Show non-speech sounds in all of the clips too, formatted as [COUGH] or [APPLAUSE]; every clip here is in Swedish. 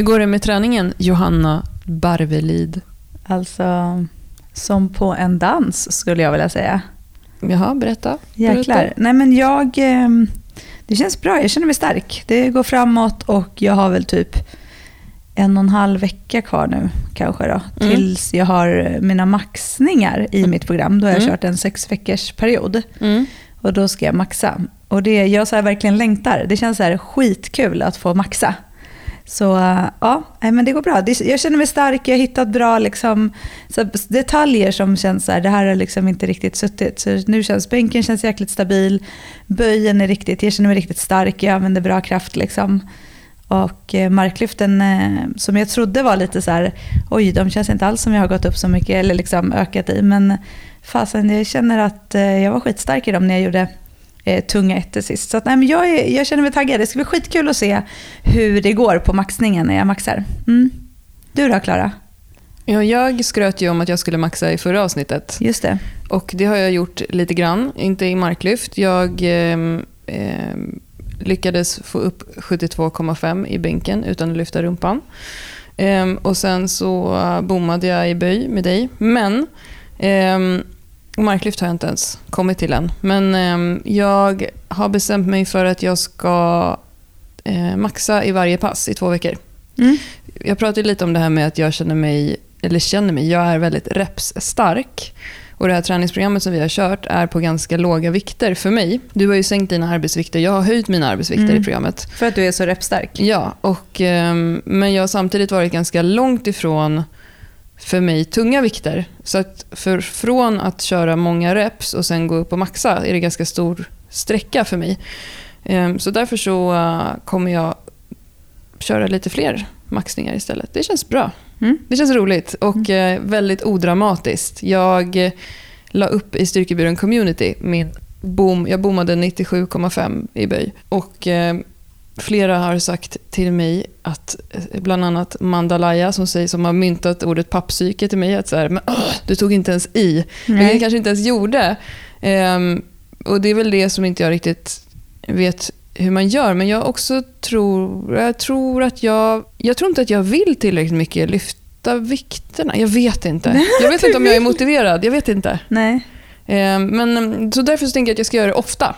Hur går det med träningen, Johanna Barvelid? Alltså, som på en dans skulle jag vilja säga. Jaha, berätta. Jäklar. berätta. Nej men jag, eh, det känns bra. Jag känner mig stark. Det går framåt och jag har väl typ en och en halv vecka kvar nu kanske då. Mm. Tills jag har mina maxningar i mitt program. Då har jag Mm. kört en sex veckors period. Mm. Och då ska jag maxa. Och det, jag så verkligen längtar. Det känns så här skitkul att få maxa. Så eh, ja, men det går bra. Jag känner mig stark, jag har hittat bra liksom, så detaljer som känns så här, det här har liksom inte riktigt suttit. Så nu känns bänken känns jäkligt stabil, böjen är riktigt, jag känner mig riktigt stark, jag använder bra kraft liksom. Och eh, marklyften eh, som jag trodde var lite så här, oj de känns inte alls som jag har gått upp så mycket eller liksom ökat i. Men fasen jag känner att jag var skitstark i dem när jag gjorde eh, tunga ettor sist. Så att, nej, men jag, är, jag känner mig taggad. Det ska bli skitkul att se hur det går på maxningen när jag maxar. Mm. Du då Klara? Ja, jag skröt ju om att jag skulle maxa i förra avsnittet. Just det. Och det har jag gjort lite grann, inte i marklyft. Jag ehm, ehm, lyckades få upp 72,5 i bänken utan att lyfta rumpan. Ehm, och sen så bommade jag i böj med dig. Men ehm, marklyft har jag inte ens kommit till än. Men ehm, jag har bestämt mig för att jag ska eh, maxa i varje pass i två veckor. Mm. Jag pratade lite om det här med att jag känner mig, eller känner mig, jag är väldigt repsstark. Och det här träningsprogrammet som vi har kört är på ganska låga vikter för mig. Du har ju sänkt dina arbetsvikter, jag har höjt mina arbetsvikter Mm. i programmet. För att du är så repstark. Ja, och, ehm, men jag har samtidigt varit ganska långt ifrån för mig tunga vikter. Så att för, från att köra många reps och sen gå upp och maxa är det ganska stor sträcka för mig. Ehm, så därför så eh, kommer jag köra lite fler maxningar istället. Det känns bra. Mm. Det känns roligt och eh, väldigt odramatiskt. Jag eh, la upp i Styrkebyrån Community min bom, jag bommade 97,5 i böj. Och flera har sagt till mig att, eh, bland annat Mandalaya som, säger, som har myntat ordet pappsyke till mig, att så här, men, åh, du tog inte ens i. Vilket jag kanske inte ens gjorde. Ehm, och det är väl det som inte jag riktigt vet hur man gör. Men jag också tror, jag tror att jag, jag tror inte att jag vill tillräckligt mycket lyfta vikterna. Jag vet inte. Jag vet inte om jag är motiverad. Jag vet inte. Nej. Ehm, men, så därför så tänker jag att jag ska göra det ofta.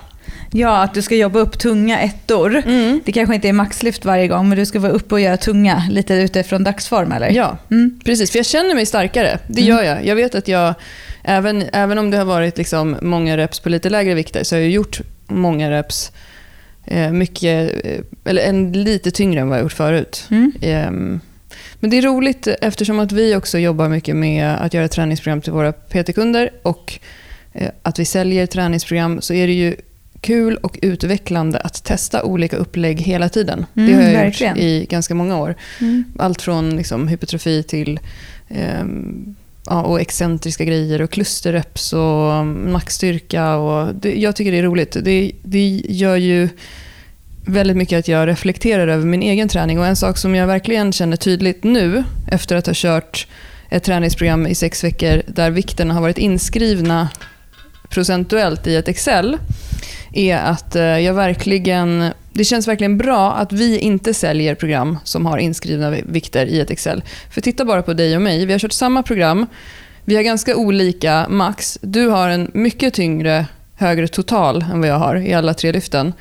Ja, att du ska jobba upp tunga ettor. Mm. Det kanske inte är maxlyft varje gång, men du ska vara uppe och göra tunga lite utifrån dagsform eller? Ja, Mm. precis. För jag känner mig starkare. Det Mm. gör jag. Jag vet att jag, även, även om det har varit liksom många reps på lite lägre vikter, så har jag gjort många reps eh, mycket, eh, eller en lite tyngre än vad jag gjort förut. Mm. Ehm, Men det är roligt eftersom att vi också jobbar mycket med att göra träningsprogram till våra PT-kunder och eh, att vi säljer träningsprogram så är det ju kul och utvecklande att testa olika upplägg hela tiden. det Mm, har jag verkligen. gjort i ganska många år. Mm. Allt från liksom hypertrofi till ehm, ja, och excentriska grejer och klusterreps och mm, maxstyrka. Och det, jag tycker det är roligt. Det, det gör ju väldigt mycket att jag reflekterar över min egen träning. Och En sak som jag verkligen känner tydligt nu, efter att ha kört ett träningsprogram i sex veckor där vikterna har varit inskrivna procentuellt i ett Excel, är att eh, jag verkligen... Det känns verkligen bra att vi inte säljer program som har inskrivna vikter i ett Excel. För titta bara på dig och mig. Vi har kört samma program. Vi har ganska olika max. Du har en mycket tyngre, högre total än vad jag har i alla tre lyften.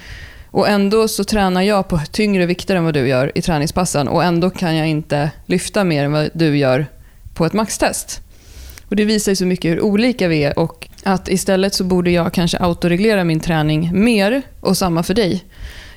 Och ändå så tränar jag på tyngre vikter än vad du gör i träningspassen och ändå kan jag inte lyfta mer än vad du gör på ett maxtest. Och det visar ju så mycket hur olika vi är och att istället så borde jag kanske autoreglera min träning mer och samma för dig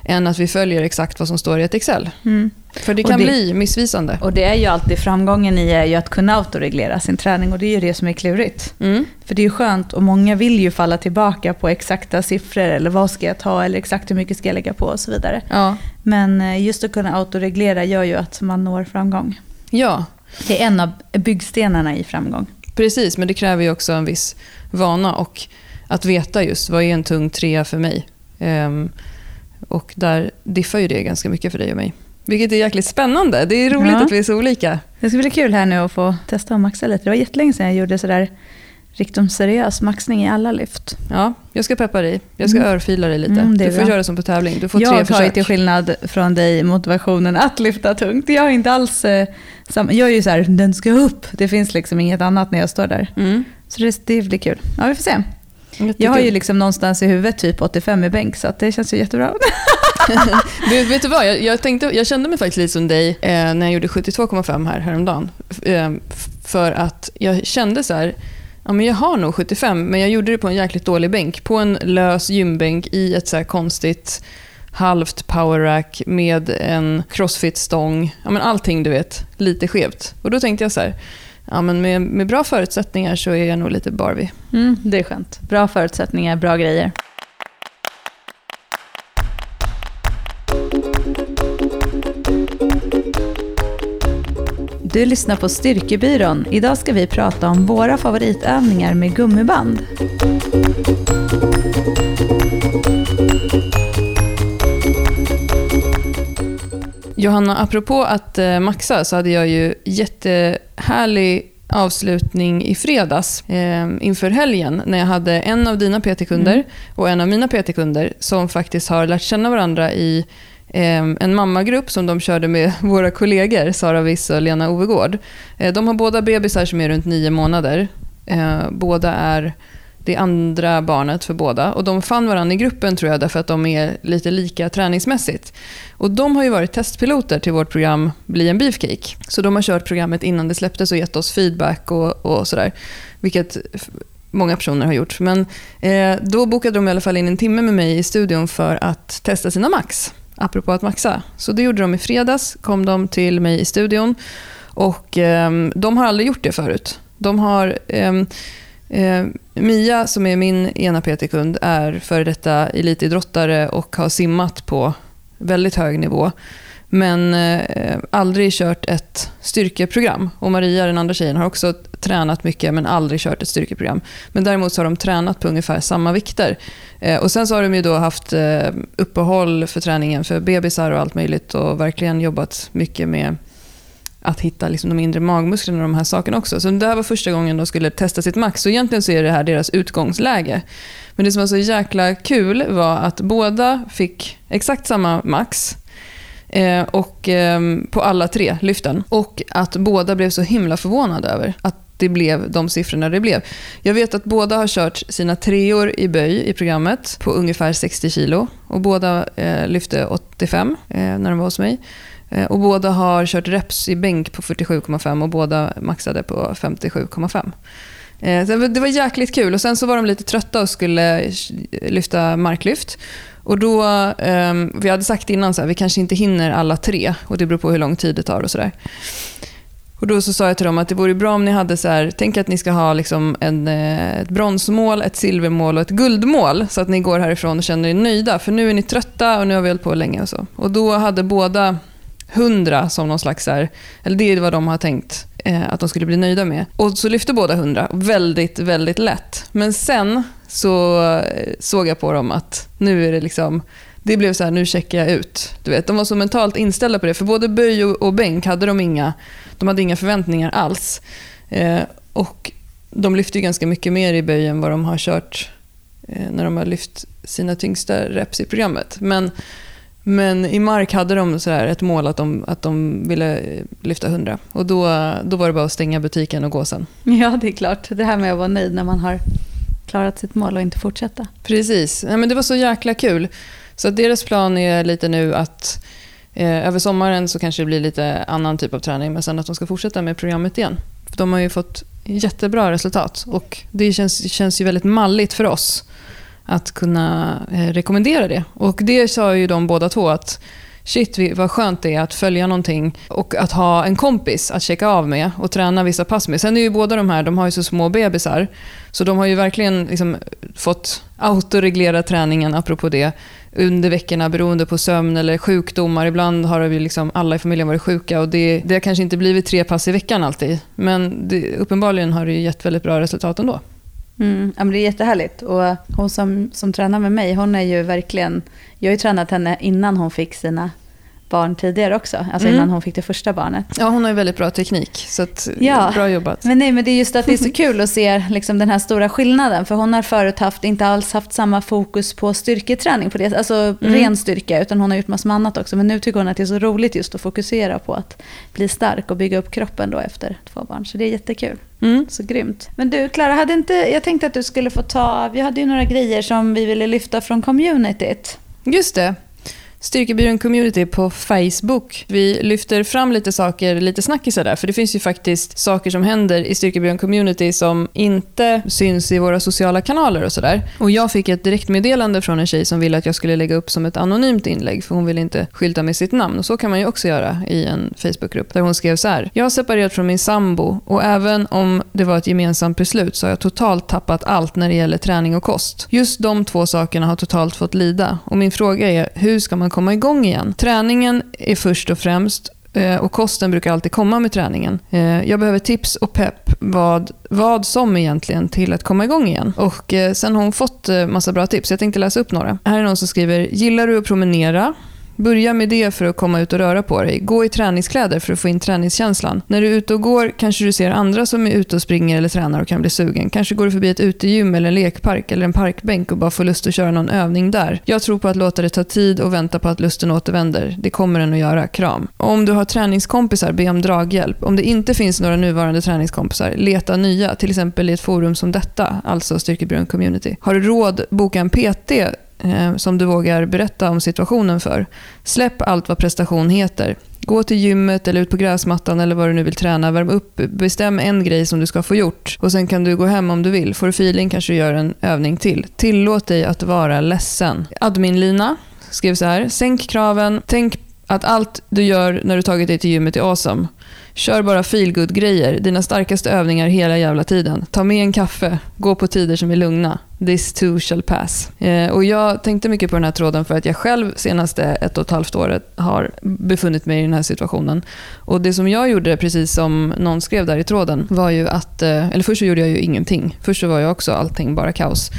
än att vi följer exakt vad som står i ett Excel. Mm. För det kan det- bli missvisande. Och det är ju alltid framgången i är ju att kunna autoreglera sin träning och det är ju det som är klurigt. Mm. För det är ju skönt och många vill ju falla tillbaka på exakta siffror eller vad ska jag ta eller exakt hur mycket ska jag lägga på och så vidare. Ja. Men eh, just att kunna autoreglera gör ju att man når framgång. ja, Det är en av byggstenarna i framgång. Precis. Men det kräver ju också en viss vana och att veta just vad är en tung trea för mig. Ehm, och där diffar ju det ganska mycket för dig och mig. Vilket är jäkligt spännande. Det är roligt Ja. att vi är så olika. Det ska bli kul här nu att få testa och maxa lite. Det var jättelänge sedan jag gjorde sådär riktigt seriös maxning i alla lyft. Ja, jag ska peppa dig. Jag ska Mm. örfila dig lite. Mm, det är du får bra. göra som på tävling. Du får jag tre har ju försök. till skillnad från dig motivationen att lyfta tungt. Jag har inte alls eh, samma, jag är ju så här, den ska upp. Det finns liksom inget annat när jag står där. Mm. Så det, det blir kul. Ja, vi får se. Jättekul. Jag har ju liksom någonstans i huvudet typ 85 i bänk, så att det känns ju jättebra. [LAUGHS] [LAUGHS] vet, vet du vad, jag, jag, tänkte, jag kände mig faktiskt lite som dig eh, när jag gjorde 72,5 här häromdagen. Eh, för att jag kände så här, ja, men jag har nog 75, men jag gjorde det på en jäkligt dålig bänk. På en lös gymbänk i ett så här konstigt halvt powerrack med en crossfit-stång. Ja, men allting du vet, lite skevt. Och då tänkte jag så här, ja, men med, med bra förutsättningar så är jag nog lite Barbie. Mm, det är skönt. Bra förutsättningar, bra grejer. Du lyssnar på Styrkebyrån. Idag ska vi prata om våra favoritövningar med gummiband. Johanna, apropå att eh, maxa så hade jag ju jättehärlig avslutning i fredags eh, inför helgen när jag hade en av dina PT-kunder Mm. och en av mina PT-kunder som faktiskt har lärt känna varandra i Ehm, en mammagrupp som de körde med [LAUGHS] våra kollegor Sara Wiss och Lena Ovegård. Eh, de har båda bebisar som är runt nio månader. Eh, båda är det andra barnet för båda. Och De fann varandra i gruppen tror jag därför att de är lite lika träningsmässigt. Och De har ju varit testpiloter till vårt program Bli en beefcake. Så de har kört programmet innan det släpptes och gett oss feedback och, och sådär. Vilket många personer har gjort. Men eh, då bokade de i alla fall in en timme med mig i studion för att testa sina max. Apropå att maxa. Så det gjorde de i fredags. kom de till mig i studion. Och eh, de har aldrig gjort det förut. De har... Eh, Eh, Mia, som är min ena PT-kund, är före detta elitidrottare och har simmat på väldigt hög nivå. Men eh, aldrig kört ett styrkeprogram. Och Maria, den andra tjejen, har också tränat mycket men aldrig kört ett styrkeprogram. Men däremot så har de tränat på ungefär samma vikter. Eh, och sen så har de ju då haft eh, uppehåll för träningen för bebisar och allt möjligt och verkligen jobbat mycket med att hitta liksom de inre magmusklerna och de här sakerna också. Så det här var första gången de skulle testa sitt max. Så egentligen så är det här deras utgångsläge. Men det som var så jäkla kul var att båda fick exakt samma max. Eh, och, ehm, på alla tre lyften. Och att båda blev så himla förvånade över att det blev de siffrorna det blev. Jag vet att båda har kört sina treor i böj i programmet på ungefär 60 kilo. Och båda eh, lyfte 85 eh, när de var hos mig. Eh, Och båda har kört reps i bänk på 47,5 och båda maxade på 57,5. Eh, det var- det var jäkligt kul. Och Sen så var de lite trötta och skulle lyfta marklyft. Och då, um, vi hade sagt innan att vi kanske inte hinner alla tre och det beror på hur lång tid det tar och sådär. Och då så sa jag till dem att det vore bra om ni hade så här, tänk att ni ska ha liksom en, eh, ett bronsmål, ett silvermål och ett guldmål så att ni går härifrån och känner er nöjda. För nu är ni trötta och nu har vi hållit på länge och så. Och då hade båda 100 som någon slags, så här, eller det är vad de har tänkt eh, att de skulle bli nöjda med. Och så lyfte båda 100, väldigt, väldigt lätt. Men sen så eh, såg jag på dem att nu är det liksom, det blev så här, nu checkar jag ut. Du vet, de var så mentalt inställda på det, för både böj och, och bänk hade de inga, de hade inga förväntningar alls. Eh, och de lyfte ju ganska mycket mer i böj än vad de har kört eh, när de har lyft sina tyngsta reps i programmet. Men men i mark hade de så här ett mål att de, att de ville lyfta 100. Och då, då var det bara att stänga butiken och gå sen. Ja, det är klart. Det här med att vara nöjd när man har klarat sitt mål och inte fortsätta. Precis. Ja, men det var så jäkla kul. Så att deras plan är lite nu att eh, över sommaren så kanske det blir lite annan typ av träning men sen att de ska fortsätta med programmet igen. För de har ju fått jättebra resultat och det känns, känns ju väldigt malligt för oss att kunna eh, rekommendera det. Och det sa ju de båda två att shit vad skönt det är att följa någonting och att ha en kompis att checka av med och träna vissa pass med. Sen är ju båda de här, de har ju så små bebisar så de har ju verkligen liksom fått autoreglera träningen, apropå det, under veckorna beroende på sömn eller sjukdomar. Ibland har vi liksom alla i familjen varit sjuka och det, det har kanske inte blivit tre pass i veckan alltid. Men det, uppenbarligen har det gett väldigt bra resultat ändå. Mm, ja, men det är jättehärligt. Och hon som, som tränar med mig, hon är ju verkligen... Jag har ju tränat henne innan hon fick sina barn tidigare också, alltså Mm. innan hon fick det första barnet. Ja, hon har ju väldigt bra teknik, så att, Ja. bra jobbat. Men nej, men det är just att det är så [LAUGHS] kul att se liksom, den här stora skillnaden. För hon har förut haft, inte alls haft samma fokus på styrketräning, på det, alltså Mm. ren styrka, utan hon har gjort massor med annat också. Men nu tycker hon att det är så roligt just att fokusera på att bli stark och bygga upp kroppen då efter två barn. Så det är jättekul. Mm. Så grymt. Men du, Klara, hade inte, jag tänkte att du skulle få ta, vi hade ju några grejer som vi ville lyfta från communityt. Just det. Styrkebyrån Community på Facebook. Vi lyfter fram lite saker, lite snackisar där. För det finns ju faktiskt saker som händer i Styrkebyrån Community som inte syns i våra sociala kanaler och sådär. Och jag fick ett direktmeddelande från en tjej som ville att jag skulle lägga upp som ett anonymt inlägg. För hon ville inte skylta med sitt namn. Och så kan man ju också göra i en Facebookgrupp. Där hon skrev så här. Jag har separerat från min sambo och även om det var ett gemensamt beslut så har jag totalt tappat allt när det gäller träning och kost. Just de två sakerna har totalt fått lida. Och min fråga är, hur ska man komma igång igen? Träningen är först och främst eh, och kosten brukar alltid komma med träningen. Eh, jag behöver tips och pepp vad, vad som egentligen till att komma igång igen. Och eh, sen har hon fått massa bra tips. Jag tänkte läsa upp några. Här är någon som skriver, gillar du att promenera? Börja med det för att komma ut och röra på dig. Gå i träningskläder för att få in träningskänslan. När du är ute och går kanske du ser andra som är ute och springer eller tränar och kan bli sugen. Kanske går du förbi ett utegym eller en lekpark eller en parkbänk och bara får lust att köra någon övning där. Jag tror på att låta det ta tid och vänta på att lusten återvänder. Det kommer den att göra. Kram. Om du har träningskompisar, be om draghjälp. Om det inte finns några nuvarande träningskompisar, leta nya. Till exempel i ett forum som detta, alltså Styrkebyrån Community. Har du råd, boka en PT eh, som du vågar berätta om situationen för. Släpp allt vad prestation heter. Gå till gymmet eller ut på gräsmattan eller vad du nu vill träna. Värm upp, bestäm en grej som du ska få gjort. Och Sen kan du gå hem om du vill. Får du feeling kanske du gör en övning till. Tillåt dig att vara ledsen. Admin-Lina skrev så här. Sänk kraven. Tänk att allt du gör när du tagit dig till gymmet är awesome. Kör bara feelgood grejer Dina starkaste övningar hela jävla tiden. Ta med en kaffe. Gå på tider som är lugna. This too shall pass. Eh, och jag tänkte mycket på den här tråden för att jag själv senaste ett och ett halvt året har befunnit mig i den här situationen. Och det som jag gjorde, precis som någon skrev där i tråden, var ju att... eh, Eller först så gjorde jag ju ingenting. Först så var jag också allting bara kaos.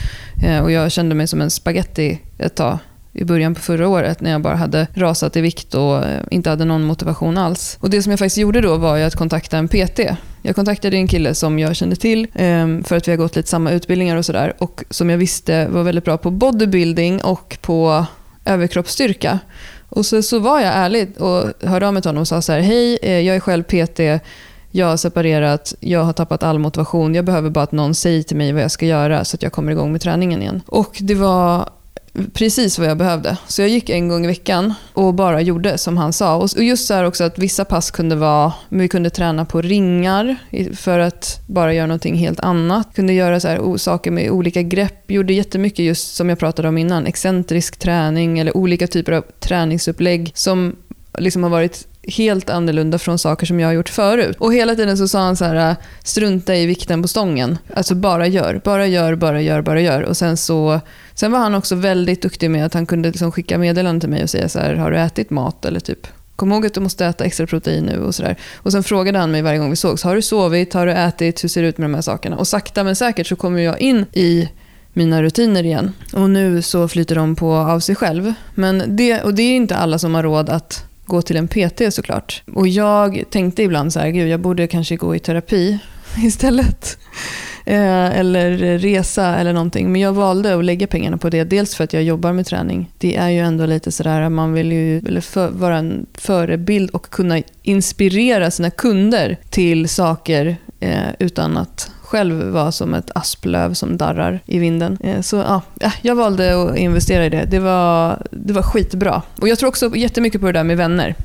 Eh, och jag kände mig som en spaghetti ett tag i början på förra året när jag bara hade rasat i vikt och eh, inte hade någon motivation alls. Och Det som jag faktiskt gjorde då var ju att kontakta en PT. Jag kontaktade en kille som jag kände till ehm, för att vi har gått lite samma utbildningar och sådär och som jag visste var väldigt bra på bodybuilding och på överkroppsstyrka. Och så, så var jag ärlig och hörde av mig till honom och sa så här, hej, eh, jag är själv PT, jag har separerat, jag har tappat all motivation, jag behöver bara att någon säger till mig vad jag ska göra så att jag kommer igång med träningen igen. Och det var precis vad jag behövde. Så jag gick en gång i veckan och bara gjorde som han sa. Och just så här också att vissa pass kunde vara, vi kunde träna på ringar för att bara göra någonting helt annat. Kunde göra så här, saker med olika grepp. Gjorde jättemycket just som jag pratade om innan, excentrisk träning eller olika typer av träningsupplägg som liksom har varit helt annorlunda från saker som jag har gjort förut. Och hela tiden så sa han så här, äh, strunta i vikten på stången. Alltså bara gör, bara gör, bara gör, bara gör. Och sen så Sen var han också väldigt duktig med att han kunde liksom skicka meddelanden till mig och säga så här, har du ätit mat? Eller typ, kom ihåg att du måste äta extra protein nu och sådär. Och sen frågade han mig varje gång vi sågs, har du sovit? Har du ätit? Hur ser det ut med de här sakerna? Och sakta men säkert så kommer jag in i mina rutiner igen. Och nu så flyter de på av sig själv. Men det, och det är inte alla som har råd att gå till en PT såklart. Och jag tänkte ibland så här, gud jag borde kanske gå i terapi [LAUGHS] istället. Eh, eller resa eller någonting. Men jag valde att lägga pengarna på det. Dels för att jag jobbar med träning. Det är ju ändå lite sådär att man vill ju eller för, vara en förebild och kunna inspirera sina kunder till saker eh, utan att själv vara som ett asplöv som darrar i vinden. Eh, Så ja, ja, jag valde att investera i det. Det var, det var skitbra. Och jag tror också jättemycket på det där med vänner.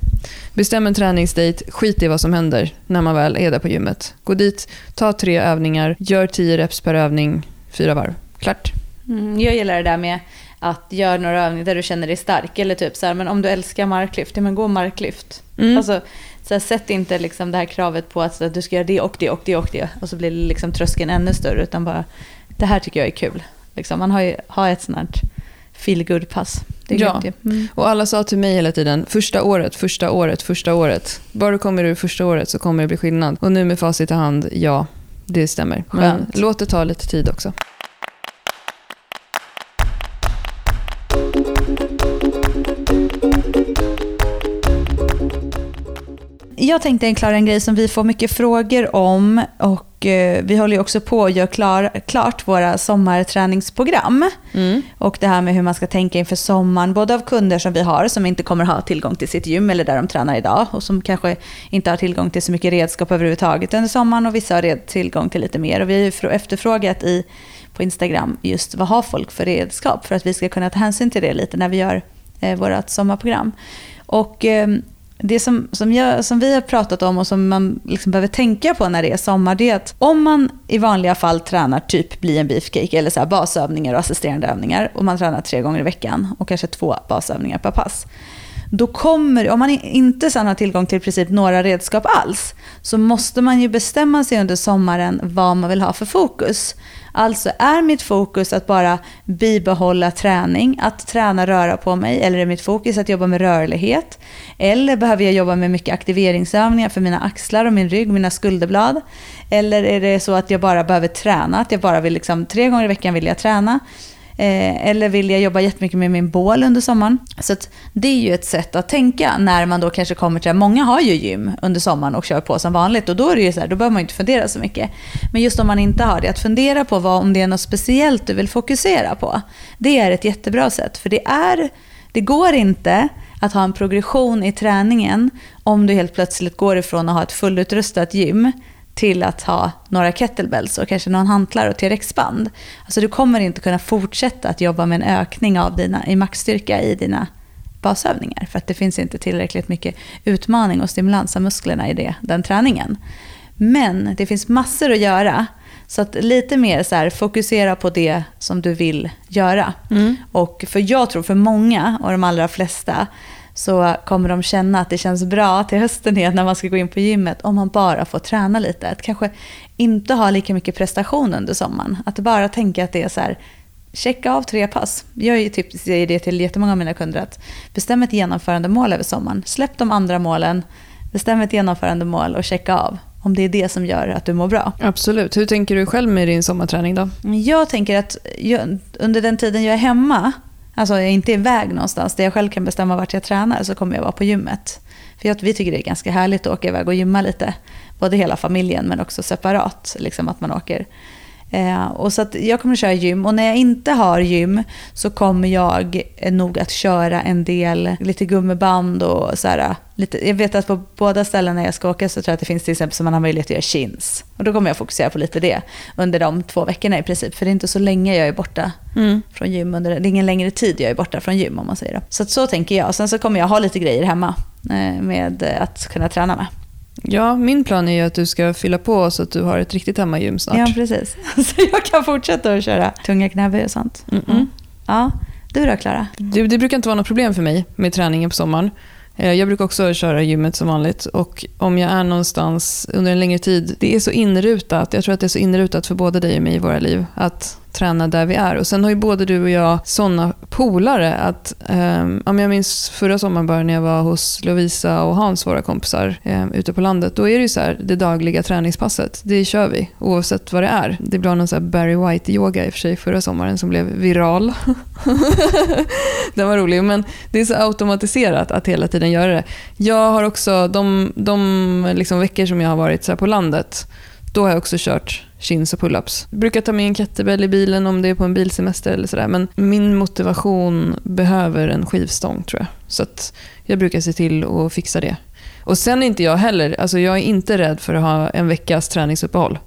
Bestäm en träningsdate, skit i vad som händer när man väl är där på gymmet. Gå dit, ta tre övningar, gör tio reps per övning, fyra varv. Klart. Mm, jag gillar det där med att göra några övningar där du känner dig stark. Eller typ så här, men om du älskar marklyft, ja men gå marklyft. Mm. Alltså, så här, sätt inte liksom det här kravet på att, att du ska göra det och det och det och det. Och så blir liksom tröskeln ännu större. Utan bara, det här tycker jag är kul. Liksom, man har ju har ett sånt här feel pass Det är Ja. Mm. Och alla sa till mig hela tiden, första året, första året, första året. Bara du kommer ur första året så kommer det bli skillnad. Och nu med facit i hand, ja, det stämmer. Men Skönt. låt det ta lite tid också. Jag tänkte Klara en grej som vi får mycket frågor om och eh, vi håller ju också på att göra klar, klart våra sommarträningsprogram. Mm. Och det här med hur man ska tänka inför sommaren, både av kunder som vi har som inte kommer ha tillgång till sitt gym eller där de tränar idag och som kanske inte har tillgång till så mycket redskap överhuvudtaget under sommaren och vissa har tillgång till lite mer. Och vi har ju efterfrågat i, på Instagram just vad har folk för redskap för att vi ska kunna ta hänsyn till det lite när vi gör eh, vårt sommarprogram. Och eh, det som, som, jag, som vi har pratat om och som man liksom behöver tänka på när det är sommar, det är att om man i vanliga fall tränar typ bli en beefcake eller så basövningar och assisterande övningar och man tränar tre gånger i veckan och kanske två basövningar per pass. Då kommer, om man inte sen har tillgång till i princip några redskap alls, så måste man ju bestämma sig under sommaren vad man vill ha för fokus. Alltså är mitt fokus att bara bibehålla träning, att träna röra på mig, eller är mitt fokus att jobba med rörlighet? Eller behöver jag jobba med mycket aktiveringsövningar för mina axlar och min rygg, mina skulderblad? Eller är det så att jag bara behöver träna, att jag bara vill liksom, tre gånger i veckan vill jag träna? Eh, eller vill jag jobba jättemycket med min bål under sommaren? Så det är ju ett sätt att tänka när man då kanske kommer till, många har ju gym under sommaren och kör på som vanligt och då är det ju så här, då behöver man inte fundera så mycket. Men just om man inte har det, att fundera på vad, om det är något speciellt du vill fokusera på. Det är ett jättebra sätt, för det är, det går inte att ha en progression i träningen om du helt plötsligt går ifrån att ha ett fullutrustat gym till att ha några kettlebells och kanske någon hantlar och TRX-band. Alltså du kommer inte kunna fortsätta att jobba med en ökning av dina, i maxstyrka i dina basövningar. För att det finns inte tillräckligt mycket utmaning och stimulans av musklerna i det, den träningen. Men det finns massor att göra. Så att lite mer så här, fokusera på det som du vill göra. Mm. Och för jag tror för många och de allra flesta så kommer de känna att det känns bra till hösten igen när man ska gå in på gymmet om man bara får träna lite. Att kanske inte ha lika mycket prestation under sommaren. Att bara tänka att det är så här, checka av tre pass. Jag typ, säger det till jättemånga av mina kunder att bestäm ett genomförandemål över sommaren. Släpp de andra målen, bestäm ett genomförandemål och checka av. Om det är det som gör att du mår bra. Absolut. Hur tänker du själv med din sommarträning då? Jag tänker att jag, under den tiden jag är hemma Alltså jag är inte iväg någonstans där jag själv kan bestämma vart jag tränar så kommer jag vara på gymmet. För jag, vi tycker det är ganska härligt att åka iväg och gymma lite. Både hela familjen men också separat. Liksom att man åker Eh, och så jag kommer att köra gym och när jag inte har gym så kommer jag nog att köra en del, lite gummiband och så här, lite, jag vet att på båda ställena jag ska åka så tror jag att det finns till exempel som man har möjlighet att göra chins. Och då kommer jag fokusera på lite det under de två veckorna i princip. För det är inte så länge jag är borta mm. från gym. Under, det är ingen längre tid jag är borta från gym om man säger det. Så så tänker jag. Sen så kommer jag ha lite grejer hemma eh, med att kunna träna med. Ja, min plan är ju att du ska fylla på så att du har ett riktigt hemmagym snart. Ja, precis. [LAUGHS] Så jag kan fortsätta att köra tunga knäböj och sånt. Mm -mm. Ja. Du då, Klara? Det, det brukar inte vara något problem för mig med träningen på sommaren. Eh, jag brukar också köra gymmet som vanligt och om jag är någonstans under en längre tid, det är så inrutat, jag tror att det är så inrutat för både dig och mig i våra liv, att träna där vi är. Och Sen har ju både du och jag såna polare att, um, jag minns förra sommaren bara när jag var hos Lovisa och Hans, våra kompisar, eh, ute på landet. Då är det ju så här, det dagliga träningspasset, det kör vi oavsett vad det är. Det blev någon så Barry White-yoga i och för sig förra sommaren som blev viral. [LAUGHS] Den var rolig, men det är så automatiserat att hela tiden göra det. Jag har också, de, de liksom veckor som jag har varit så på landet, då har jag också kört chins och pull-ups. Jag brukar ta med en kettlebell i bilen om det är på en bilsemester eller sådär. Men min motivation behöver en skivstång tror jag. Så jag brukar se till att fixa det. Och sen är inte jag heller, alltså jag är inte rädd för att ha en veckas träningsuppehåll.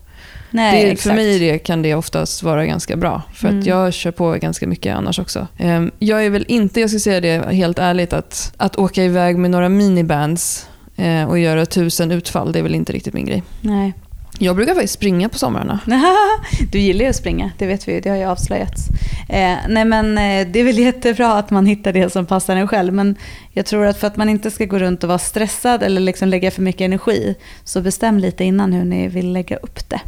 Nej, det, för mig det, kan det oftast vara ganska bra. För mm. att jag kör på ganska mycket annars också. Ehm, jag är väl inte, jag ska säga det helt ärligt, att, att åka iväg med några minibands eh, och göra tusen utfall, det är väl inte riktigt min grej. Nej. Jag brukar faktiskt springa på somrarna. [LAUGHS] Du gillar ju att springa, det vet vi Det har ju avslöjats. Eh, nej men eh, det är väl jättebra att man hittar det som passar en själv. Men jag tror att för att man inte ska gå runt och vara stressad eller liksom lägga för mycket energi. Så bestäm lite innan hur ni vill lägga upp det.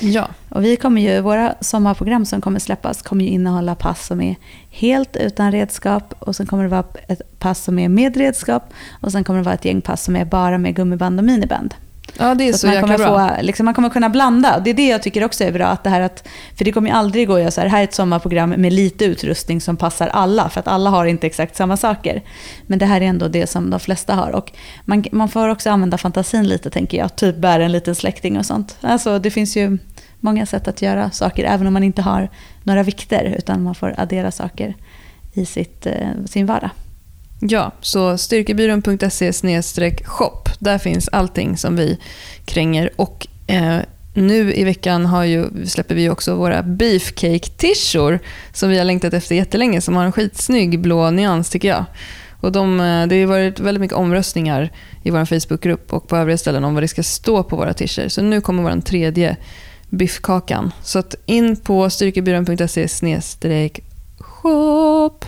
Ja. Och vi kommer ju, våra sommarprogram som kommer släppas kommer ju innehålla pass som är helt utan redskap. Och sen kommer det vara ett pass som är med redskap. Och sen kommer det vara ett gäng pass som är bara med gummiband och miniband. Ja, det är så, så man, kommer få, liksom, man kommer kunna blanda. Det är det jag tycker också är bra. Att det här att, för det kommer ju aldrig gå att göra så här, här är ett sommarprogram med lite utrustning som passar alla. För att alla har inte exakt samma saker. Men det här är ändå det som de flesta har. Och man, man får också använda fantasin lite tänker jag. Typ bära en liten släkting och sånt. Alltså det finns ju många sätt att göra saker. Även om man inte har några vikter. Utan man får addera saker i sitt, eh, sin vardag. Ja, så styrkebyrån.se shop. Där finns allting som vi kränger. Och eh, nu i veckan har ju, släpper vi också våra beefcake-tishor som vi har längtat efter jättelänge, som har en skitsnygg blå nyans tycker jag. Och de, eh, det har varit väldigt mycket omröstningar i vår Facebookgrupp och på övriga ställen om vad det ska stå på våra t Så nu kommer vår tredje biffkakan. Så att in på styrkebyrån.se shop.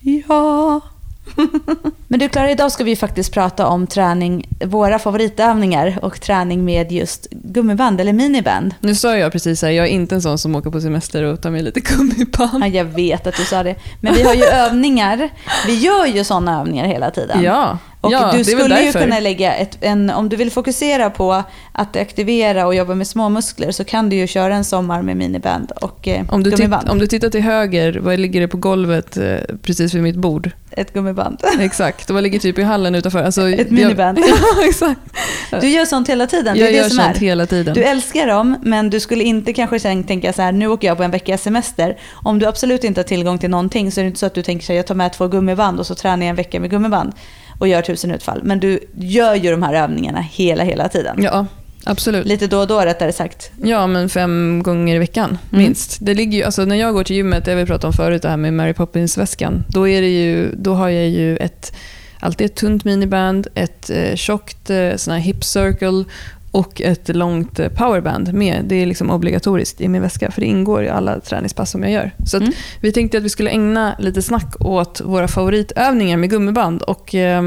Ja. [LAUGHS] Men du Klara, idag ska vi faktiskt prata om träning, våra favoritövningar och träning med just gummiband eller miniband. Nu sa jag precis här, jag är inte en sån som åker på semester och tar med lite gummiband. Ja, jag vet att du sa det. Men vi har ju [LAUGHS] övningar, vi gör ju sådana övningar hela tiden. Ja, Och ja du det skulle ju kunna lägga ett, en, om du vill fokusera på att aktivera och jobba med små muskler så kan du ju köra en sommar med miniband och eh, Om du, gummiband. titt, om du tittar till höger, vad ligger det på golvet eh, precis vid mitt bord? Ett gummiband. [LAUGHS] Exakt, och vad ligger typ i hallen utanför? Alltså, Ett jag- miniband. [LAUGHS] ja, exakt. Du gör sånt hela tiden, det Jag är gör det som sånt är. hela tiden. Du älskar dem, men du skulle inte kanske sen tänka så här, nu åker jag på en veckas semester. Om du absolut inte har tillgång till någonting så är det inte så att du tänker så här, jag tar med två gummiband och så tränar jag en vecka med gummiband och gör tusen utfall. Men du gör ju de här övningarna hela, hela tiden. Ja, absolut. Lite då och då rättare sagt. Ja, men fem gånger i veckan Mm. minst. Det ligger ju, alltså, när jag går till gymmet, det vi pratat om förut, det här med Mary Poppins-väskan, då, är det ju, då har jag ju ett, alltid ett tunt miniband, ett eh, tjockt eh, sån här hip circle och ett långt eh, powerband med. Det är liksom obligatoriskt i min väska, för det ingår i alla träningspass som jag gör. Så Mm. vi tänkte att vi skulle ägna lite snack åt våra favoritövningar med gummiband och eh,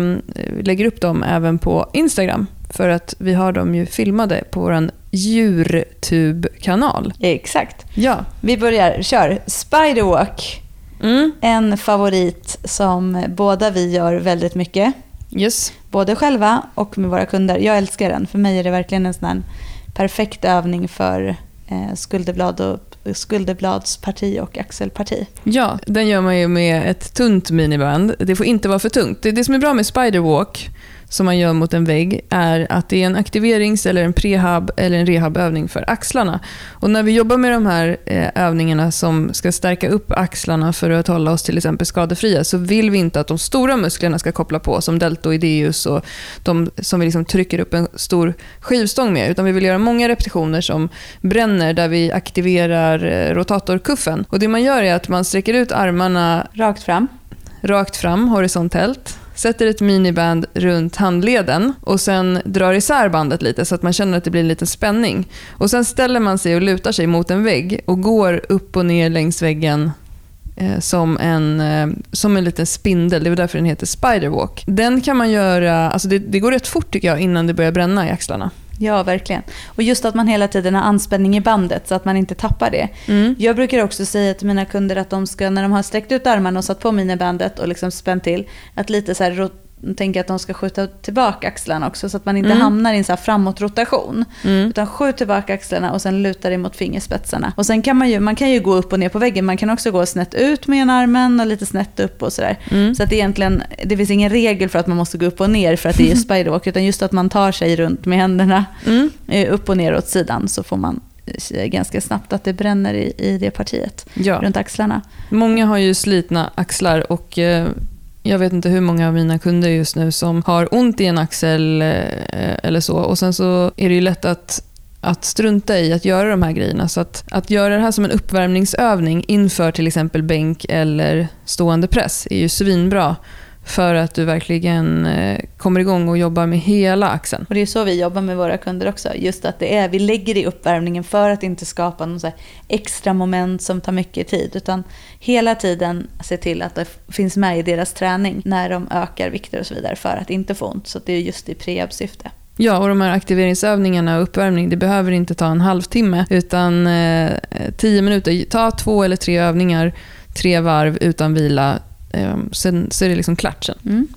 lägger upp dem även på Instagram. För att vi har dem ju filmade på vår djurtube-kanal. Exakt. Ja. Vi börjar, kör. Spiderwalk. Mm. En favorit som båda vi gör väldigt mycket. Yes. Både själva och med våra kunder. Jag älskar den. För mig är det verkligen en sån perfekt övning för eh, skulderblad och, skulderbladsparti och axelparti. Ja, den gör man ju med ett tunt miniband. Det får inte vara för tungt. Det, det som är bra med spiderwalk, som man gör mot en vägg, är att det är en aktiverings eller en prehab eller en rehabövning för axlarna. Och när vi jobbar med de här eh, övningarna som ska stärka upp axlarna för att hålla oss till exempel skadefria, så vill vi inte att de stora musklerna ska koppla på, som deltoideus och de som vi liksom trycker upp en stor skivstång med, utan vi vill göra många repetitioner som bränner, där vi aktiverar eh, rotatorkuffen. Och det man gör är att man sträcker ut armarna Rakt fram. rakt fram horisontellt, sätter ett miniband runt handleden och sen drar isär bandet lite så att man känner att det blir en liten spänning. Och Sen ställer man sig och lutar sig mot en vägg och går upp och ner längs väggen eh, som en, eh, som en liten spindel. Det är därför den heter spiderwalk. Den kan man göra, alltså det, det går rätt fort tycker jag innan det börjar bränna i axlarna. Ja, verkligen. Och just att man hela tiden har anspänning i bandet så att man inte tappar det. Mm. Jag brukar också säga till mina kunder att de ska, när de har sträckt ut armarna och satt på minibandet och liksom spänt till, att lite så här tänka att de ska skjuta tillbaka axlarna också så att man inte Mm. hamnar i en så här framåtrotation. Mm. Utan skjut tillbaka axlarna och sen luta dig mot fingerspetsarna. Och sen kan man ju, man kan ju gå upp och ner på väggen, man kan också gå snett ut med ena armen och lite snett upp och sådär. Mm. Så att egentligen, det finns ingen regel för att man måste gå upp och ner för att det är [LAUGHS] spiderwalk, utan just att man tar sig runt med händerna Mm. eh, upp och ner åt sidan så får man eh, ganska snabbt att det bränner i, i det partiet Ja. runt axlarna. Många har ju slitna axlar och eh, jag vet inte hur många av mina kunder just nu som har ont i en axel eh, eller så. Och sen så är det ju lätt att, att strunta i att göra de här grejerna. Så att, att göra det här som en uppvärmningsövning inför till exempel bänk eller stående press är ju svinbra för att du verkligen eh, kommer igång och jobbar med hela axeln. Och det är så vi jobbar med våra kunder också. Just att det är, vi lägger i uppvärmningen för att inte skapa någon extra moment som tar mycket tid. Utan hela tiden se till att det finns med i deras träning när de ökar vikter och så vidare för att inte få ont. Så det är just i prehab-syfte. Ja, och de här aktiveringsövningarna och uppvärmning, det behöver inte ta en halvtimme, utan eh, tio minuter. Ta två eller tre övningar, tre varv utan vila, sen så är det liksom klart sen. Mm.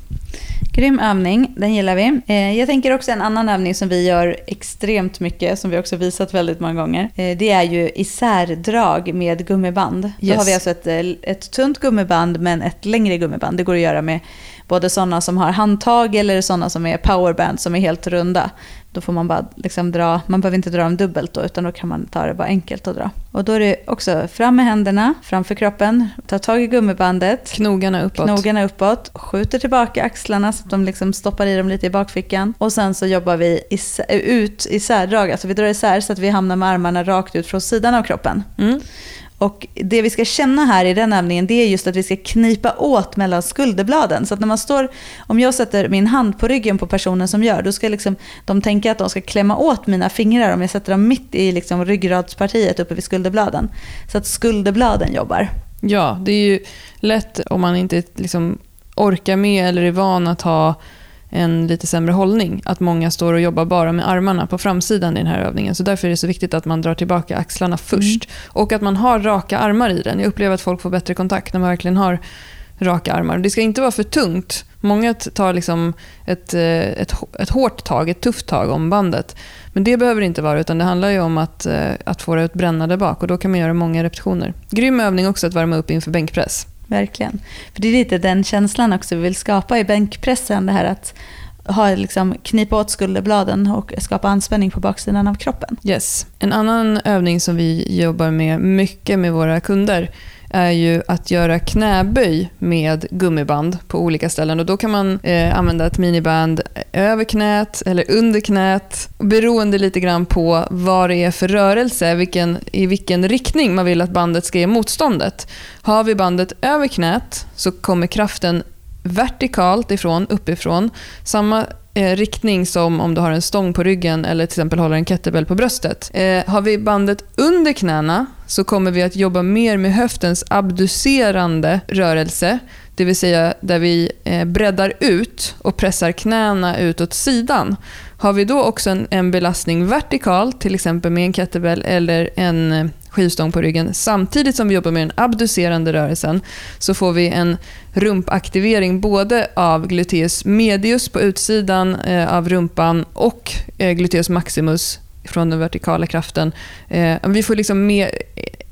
Grym övning, den gillar vi. Eh, jag tänker också en annan övning som vi gör extremt mycket, som vi också visat väldigt många gånger. Eh, det är ju isärdrag med gummiband. Yes. Då har vi alltså ett, eh, ett tunt gummiband men ett längre gummiband. Det går att göra med både sådana som har handtag eller sådana som är powerband som är helt runda. Då får man bara liksom dra, man behöver inte dra dem dubbelt då, utan då kan man ta det bara enkelt att dra. Och då är det också fram med händerna framför kroppen, ta tag i gummibandet. Knogarna uppåt. Knogarna uppåt, skjuter tillbaka axlarna så att de liksom stoppar i dem lite i bakfickan. Och sen så jobbar vi isär, ut isärdrag, alltså vi drar isär så att vi hamnar med armarna rakt ut från sidan av kroppen. Mm. Och det vi ska känna här i den övningen det är just att vi ska knipa åt mellan skulderbladen. Så att när man står, om jag sätter min hand på ryggen på personen som gör, då ska liksom, de tänka att de ska klämma åt mina fingrar om jag sätter dem mitt i liksom ryggradspartiet uppe vid skulderbladen. Så att skulderbladen jobbar. Ja, det är ju lätt om man inte liksom orkar med eller är van att ha en lite sämre hållning. Att många står och jobbar bara med armarna på framsidan i den här övningen. Så därför är det så viktigt att man drar tillbaka axlarna först. Mm. Och att man har raka armar i den. Jag upplever att folk får bättre kontakt när man verkligen har raka armar. Det ska inte vara för tungt. Många tar liksom ett, eh, ett, ett hårt tag, ett tufft tag om bandet. Men det behöver det inte vara, utan det handlar ju om att, eh, att få det att bränna där bak. Och då kan man göra många repetitioner. Grym övning också att värma upp inför bänkpress. Verkligen. För det är lite den känslan också vi vill skapa i bänkpressen. Det här att ha, liksom, knipa åt skulderbladen och skapa anspänning på baksidan av kroppen. Yes. En annan övning som vi jobbar med mycket med våra kunder är ju att göra knäböj med gummiband på olika ställen. Och då kan man eh, använda ett miniband över knät eller under knät beroende lite grann på vad det är för rörelse, vilken, i vilken riktning man vill att bandet ska ge motståndet. Har vi bandet över knät så kommer kraften vertikalt ifrån, uppifrån. Samma eh, riktning som om du har en stång på ryggen eller till exempel håller en kettlebell på bröstet. Eh, har vi bandet under knäna så kommer vi att jobba mer med höftens abducerande rörelse. Det vill säga där vi eh, breddar ut och pressar knäna ut åt sidan. Har vi då också en, en belastning vertikalt, till exempel med en kettlebell eller en eh, skivstång på ryggen, samtidigt som vi jobbar med den abducerande rörelsen, så får vi en rumpaktivering både av gluteus medius på utsidan eh, av rumpan och gluteus maximus från den vertikala kraften. Eh, vi får liksom med,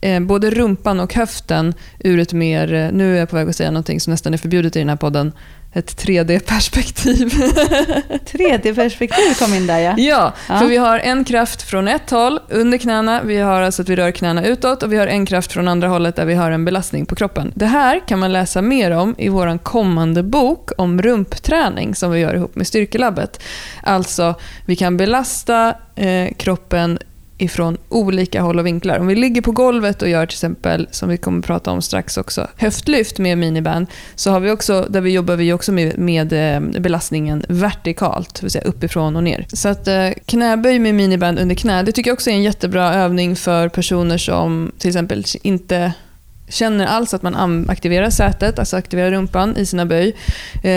eh, både rumpan och höften ur ett mer, eh, nu är jag på väg att säga något som nästan är förbjudet i den här podden, ett 3D-perspektiv. 3D-perspektiv [LAUGHS] kom in där ja. ja. Ja, för vi har en kraft från ett håll under knäna, vi har alltså att vi rör knäna utåt och vi har en kraft från andra hållet där vi har en belastning på kroppen. Det här kan man läsa mer om i vår kommande bok om rumpträning som vi gör ihop med Styrkelabbet. Alltså, vi kan belasta eh, kroppen ifrån olika håll och vinklar. Om vi ligger på golvet och gör till exempel, som vi kommer att prata om strax också, höftlyft med miniband, så har vi också, där vi jobbar vi också med, med eh, belastningen vertikalt, det vill säga uppifrån och ner. Så att eh, knäböj med miniband under knä, det tycker jag också är en jättebra övning för personer som till exempel inte känner alls att man aktiverar sätet, alltså aktiverar rumpan i sina böj. Eh,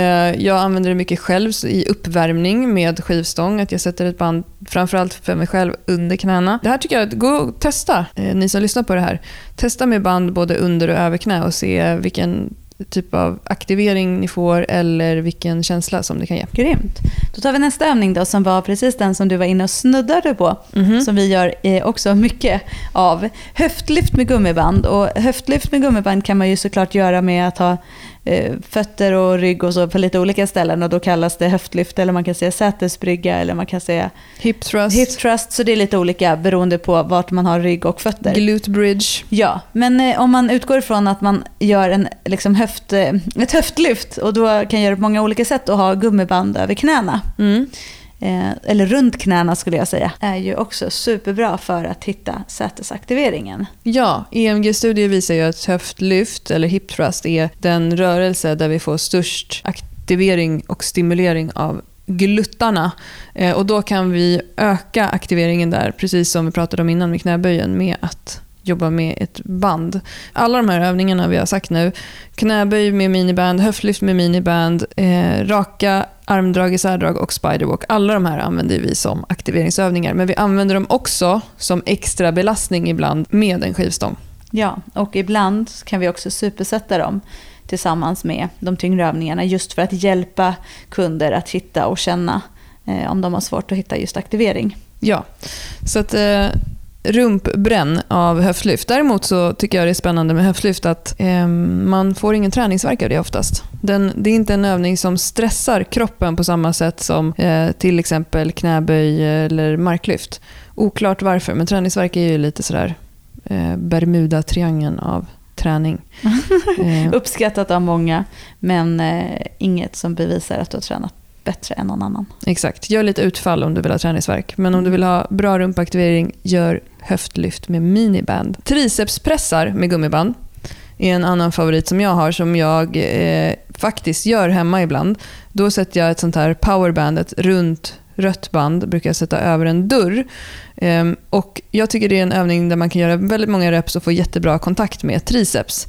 jag använder det mycket själv i uppvärmning med skivstång, att jag sätter ett band framförallt för mig själv under knäna. Det här tycker jag, gå och testa, eh, ni som lyssnar på det här. Testa med band både under och över knä och se vilken typ av aktivering ni får eller vilken känsla som det kan ge. Grymt. Då tar vi nästa övning då som var precis den som du var inne och snuddade på. Mm -hmm. Som vi gör också mycket av. Höftlyft med gummiband. Och höftlyft med gummiband kan man ju såklart göra med att ha eh, fötter och rygg och så på lite olika ställen och då kallas det höftlyft eller man kan säga sätesbrygga eller man kan säga hip thrust. Hip thrust så det är lite olika beroende på vart man har rygg och fötter. Glute bridge. Ja, men eh, om man utgår ifrån att man gör en, liksom höft, eh, ett höftlyft och då kan göra det på många olika sätt och ha gummiband över knäna. Mm eh, eller runt knäna skulle jag säga, är ju också superbra för att hitta sätesaktiveringen. Ja, EMG-studier visar ju att höftlyft eller hip thrust är den rörelse där vi får störst aktivering och stimulering av gluttarna. Eh, och då kan vi öka aktiveringen där, precis som vi pratade om innan med knäböjen, med att jobba med ett band. Alla de här övningarna vi har sagt nu, knäböj med miniband, höftlyft med miniband, eh, raka armdrag, isärdrag och spiderwalk. Alla de här använder vi som aktiveringsövningar, men vi använder dem också som extra belastning ibland med en skivstång. Ja, och ibland kan vi också supersätta dem tillsammans med de tyngre övningarna just för att hjälpa kunder att hitta och känna eh, om de har svårt att hitta just aktivering. Ja, så att eh, rumpbränn av höftlyft. Däremot så tycker jag det är spännande med höftlyft att eh, man får ingen träningsverk av det oftast. Den, det är inte en övning som stressar kroppen på samma sätt som eh, till exempel knäböj eller marklyft. Oklart varför, men träningsverk är ju lite sådär eh, Bermuda-triangeln av träning. [LAUGHS] eh. Uppskattat av många, men eh, inget som bevisar att du har tränat bättre än någon annan. Exakt. Gör lite utfall om du vill ha träningsverk. Men om du vill ha bra rumpaktivering, gör höftlyft med miniband. Tricepspressar med gummiband är en annan favorit som jag har som jag eh, faktiskt gör hemma ibland. Då sätter jag ett sånt här powerband, ett runt rött band brukar jag sätta över en dörr. Eh, och jag tycker det är en övning där man kan göra väldigt många reps och få jättebra kontakt med triceps.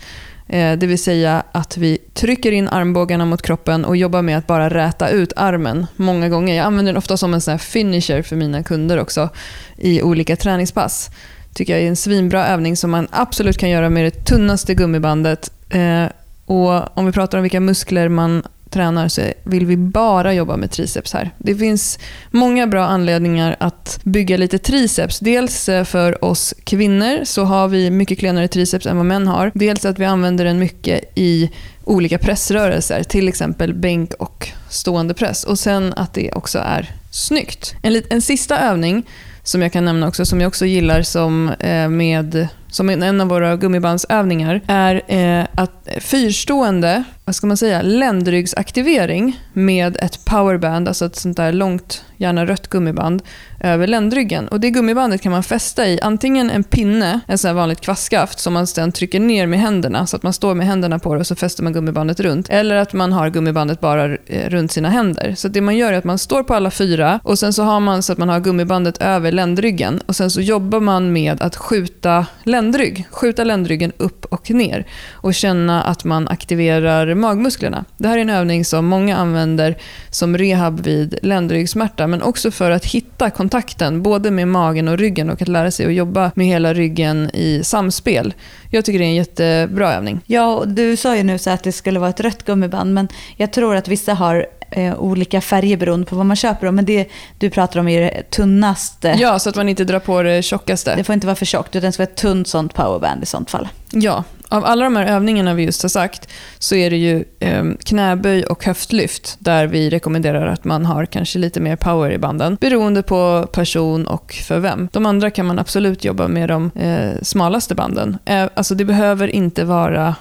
Eh, det vill säga att vi trycker in armbågarna mot kroppen och jobbar med att bara räta ut armen många gånger. Jag använder den ofta som en sån finisher för mina kunder också i olika träningspass tycker jag är en svinbra övning som man absolut kan göra med det tunnaste gummibandet. Eh, och om vi pratar om vilka muskler man tränar så vill vi bara jobba med triceps här. Det finns många bra anledningar att bygga lite triceps. Dels eh, för oss kvinnor så har vi mycket klenare triceps än vad män har. Dels att vi använder den mycket i olika pressrörelser, till exempel bänk och stående press. Och sen att det också är snyggt. En, en sista övning som jag kan nämna också, som jag också gillar som, eh, med, som en av våra gummibandsövningar, är eh, att fyrstående vad ska man säga, ländryggsaktivering med ett powerband, alltså ett sånt där långt, gärna rött gummiband, över ländryggen. Och det gummibandet kan man fästa i antingen en pinne, en sån här vanligt kvastskaft som man sedan trycker ner med händerna, så att man står med händerna på det och så fäster man gummibandet runt. Eller att man har gummibandet bara eh, runt sina händer. Så det man gör är att man står på alla fyra och sen så har man så att man har gummibandet över ländryggen och sen så jobbar man med att skjuta ländrygg, skjuta ländryggen upp och ner och känna att man aktiverar magmusklerna. Det här är en övning som många använder som rehab vid ländryggsmärta, men också för att hitta kontakten både med magen och ryggen och att lära sig att jobba med hela ryggen i samspel. Jag tycker det är en jättebra övning. Ja, och du sa ju nu så att det skulle vara ett rött gummiband, men jag tror att vissa har eh, olika färger beroende på vad man köper. Men det du pratar om är det tunnaste. Ja, så att man inte drar på det tjockaste. Det får inte vara för tjockt, utan det ska vara ett tunt sånt powerband i sånt fall. Ja, av alla de här övningarna vi just har sagt så är det ju eh, knäböj och höftlyft där vi rekommenderar att man har kanske lite mer power i banden beroende på person och för vem. De andra kan man absolut jobba med de eh, smalaste banden. Eh, alltså det behöver inte vara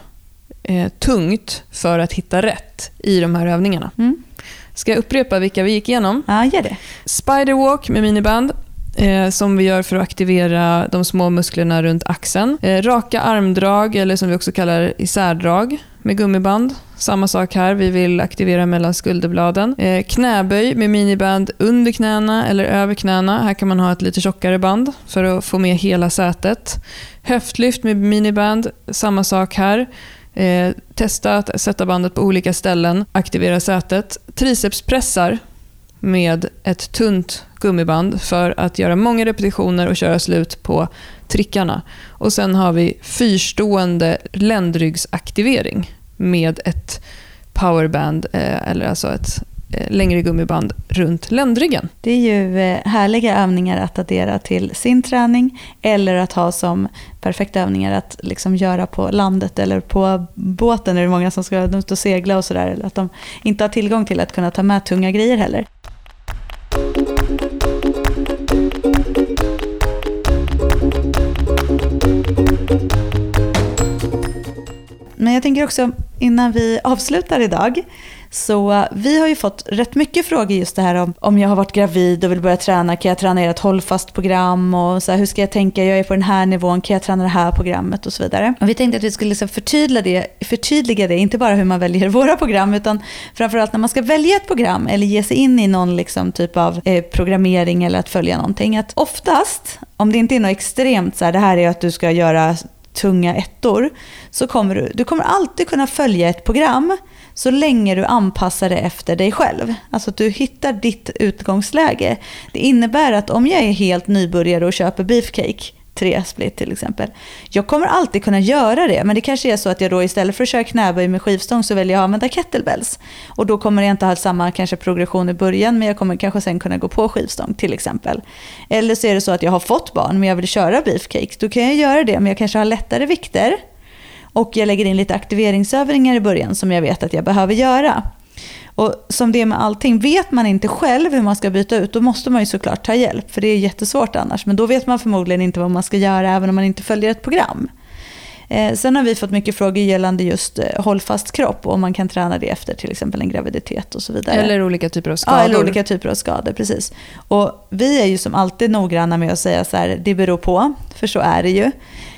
eh, tungt för att hitta rätt i de här övningarna. Mm. Ska jag upprepa vilka vi gick igenom? Ja, gör det. Spiderwalk med miniband eh, som vi gör för att aktivera de små musklerna runt axeln. Eh, raka armdrag, eller som vi också kallar isärdrag med gummiband. Samma sak här, vi vill aktivera mellan skulderbladen. Eh, knäböj med miniband under knäna eller över knäna. Här kan man ha ett lite tjockare band för att få med hela sätet. Höftlyft med miniband, samma sak här. Eh, testa att sätta bandet på olika ställen, aktivera sätet. Tricepspressar med ett tunt gummiband för att göra många repetitioner och köra slut på trickarna. Och Sen har vi fyrstående ländryggsaktivering med ett powerband, eh, eller alltså ett Eh, längre gummiband runt ländryggen. Det är ju eh, härliga övningar att addera till sin träning eller att ha som perfekta övningar att liksom göra på landet eller på båten. Det är många som ska ut och segla och sådär. Att de inte har tillgång till att kunna ta med tunga grejer heller. Men jag tänker också innan vi avslutar idag så eh, vi har ju fått rätt mycket frågor just det här om om jag har varit gravid och vill börja träna, kan jag träna i ett hållfast program? Och så här, hur ska jag tänka, jag är på den här nivån, kan jag träna det här programmet? Och så vidare. Och vi tänkte att vi skulle liksom förtydliga, det, förtydliga det, inte bara hur man väljer [LAUGHS] våra program utan framförallt när man ska välja ett program eller ge sig in i någon liksom typ av eh, programmering eller att följa någonting. Att oftast, om det inte är något extremt så här, det här är att du ska göra tunga ettor, så kommer du, du kommer alltid kunna följa ett program så länge du anpassar det efter dig själv. Alltså att du hittar ditt utgångsläge. Det innebär att om jag är helt nybörjare och köper beefcake, tre split till exempel. Jag kommer alltid kunna göra det, men det kanske är så att jag då istället för att köra knäböj med skivstång så väljer jag att använda kettlebells. Och då kommer jag inte ha samma kanske progression i början, men jag kommer kanske sen kunna gå på skivstång till exempel. Eller så är det så att jag har fått barn, men jag vill köra beefcake. Då kan jag göra det, men jag kanske har lättare vikter. Och jag lägger in lite aktiveringsövningar i början som jag vet att jag behöver göra. Och som det är med allting, vet man inte själv hur man ska byta ut, då måste man ju såklart ta hjälp, för det är jättesvårt annars. Men då vet man förmodligen inte vad man ska göra, även om man inte följer ett program. Eh, sen har vi fått mycket frågor gällande just eh, hållfast kropp och om man kan träna det efter till exempel en graviditet och så vidare. Eller olika typer av skador. Ja, eller olika typer av skador, precis. Och vi är ju som alltid noggranna med att säga så här, det beror på, för så är det ju.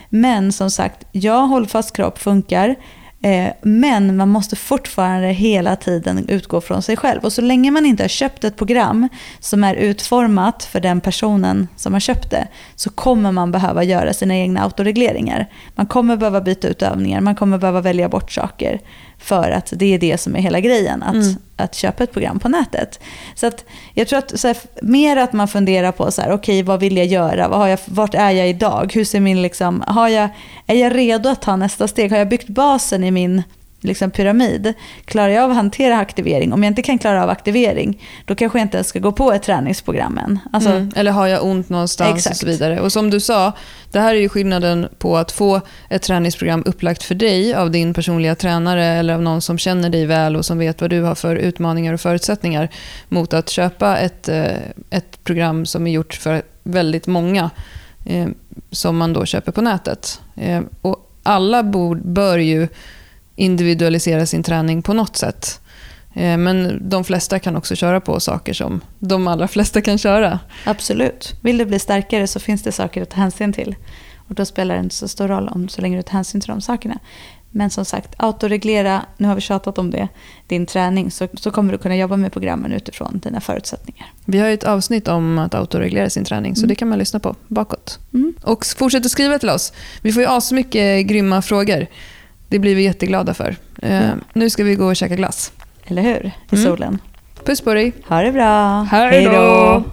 Men som sagt, ja, hållfast kropp funkar. Eh, men man måste fortfarande hela tiden utgå från sig själv. Och så länge man inte har köpt ett program som är utformat för den personen som har köpt det, så kommer man behöva göra sina egna autoregleringar. Man kommer behöva byta ut övningar, man kommer behöva välja bort saker. För att det är det som är hela grejen, att, mm. att köpa ett program på nätet. Så att jag tror att så här, mer att man funderar på så här, okej, vad vill jag göra? Vad har jag, vart är jag idag? Hur ser min, liksom, har jag, är jag redo att ta nästa steg? Har jag byggt basen i min liksom pyramid. Klarar jag av att hantera aktivering? Om jag inte kan klara av aktivering, då kanske jag inte ens ska gå på ett träningsprogram än. Alltså, mm. Eller har jag ont någonstans exakt. och så vidare. Och som du sa, det här är ju skillnaden på att få ett träningsprogram upplagt för dig av din personliga tränare eller av någon som känner dig väl och som vet vad du har för utmaningar och förutsättningar mot att köpa ett, eh, ett program som är gjort för väldigt många eh, som man då köper på nätet. Eh, och alla bör ju individualisera sin träning på något sätt. Eh, men de flesta kan också köra på saker som de allra flesta kan köra. Absolut. Vill du bli starkare så finns det saker att ta hänsyn till. Och då spelar det inte så stor roll om så länge du tar hänsyn till de sakerna. Men som sagt, autoreglera, nu har vi tjatat om det, din träning så, så kommer du kunna jobba med programmen utifrån dina förutsättningar. Vi har ett avsnitt om att autoreglera sin träning så mm. det kan man lyssna på bakåt. Mm. Och fortsätt att skriva till oss. Vi får ju asmycket grymma frågor. Det blir vi jätteglada för. Eh, mm. nu ska vi gå och käka glass. Eller hur? I mm. solen. Puss på dig. Ha det bra. Hej då.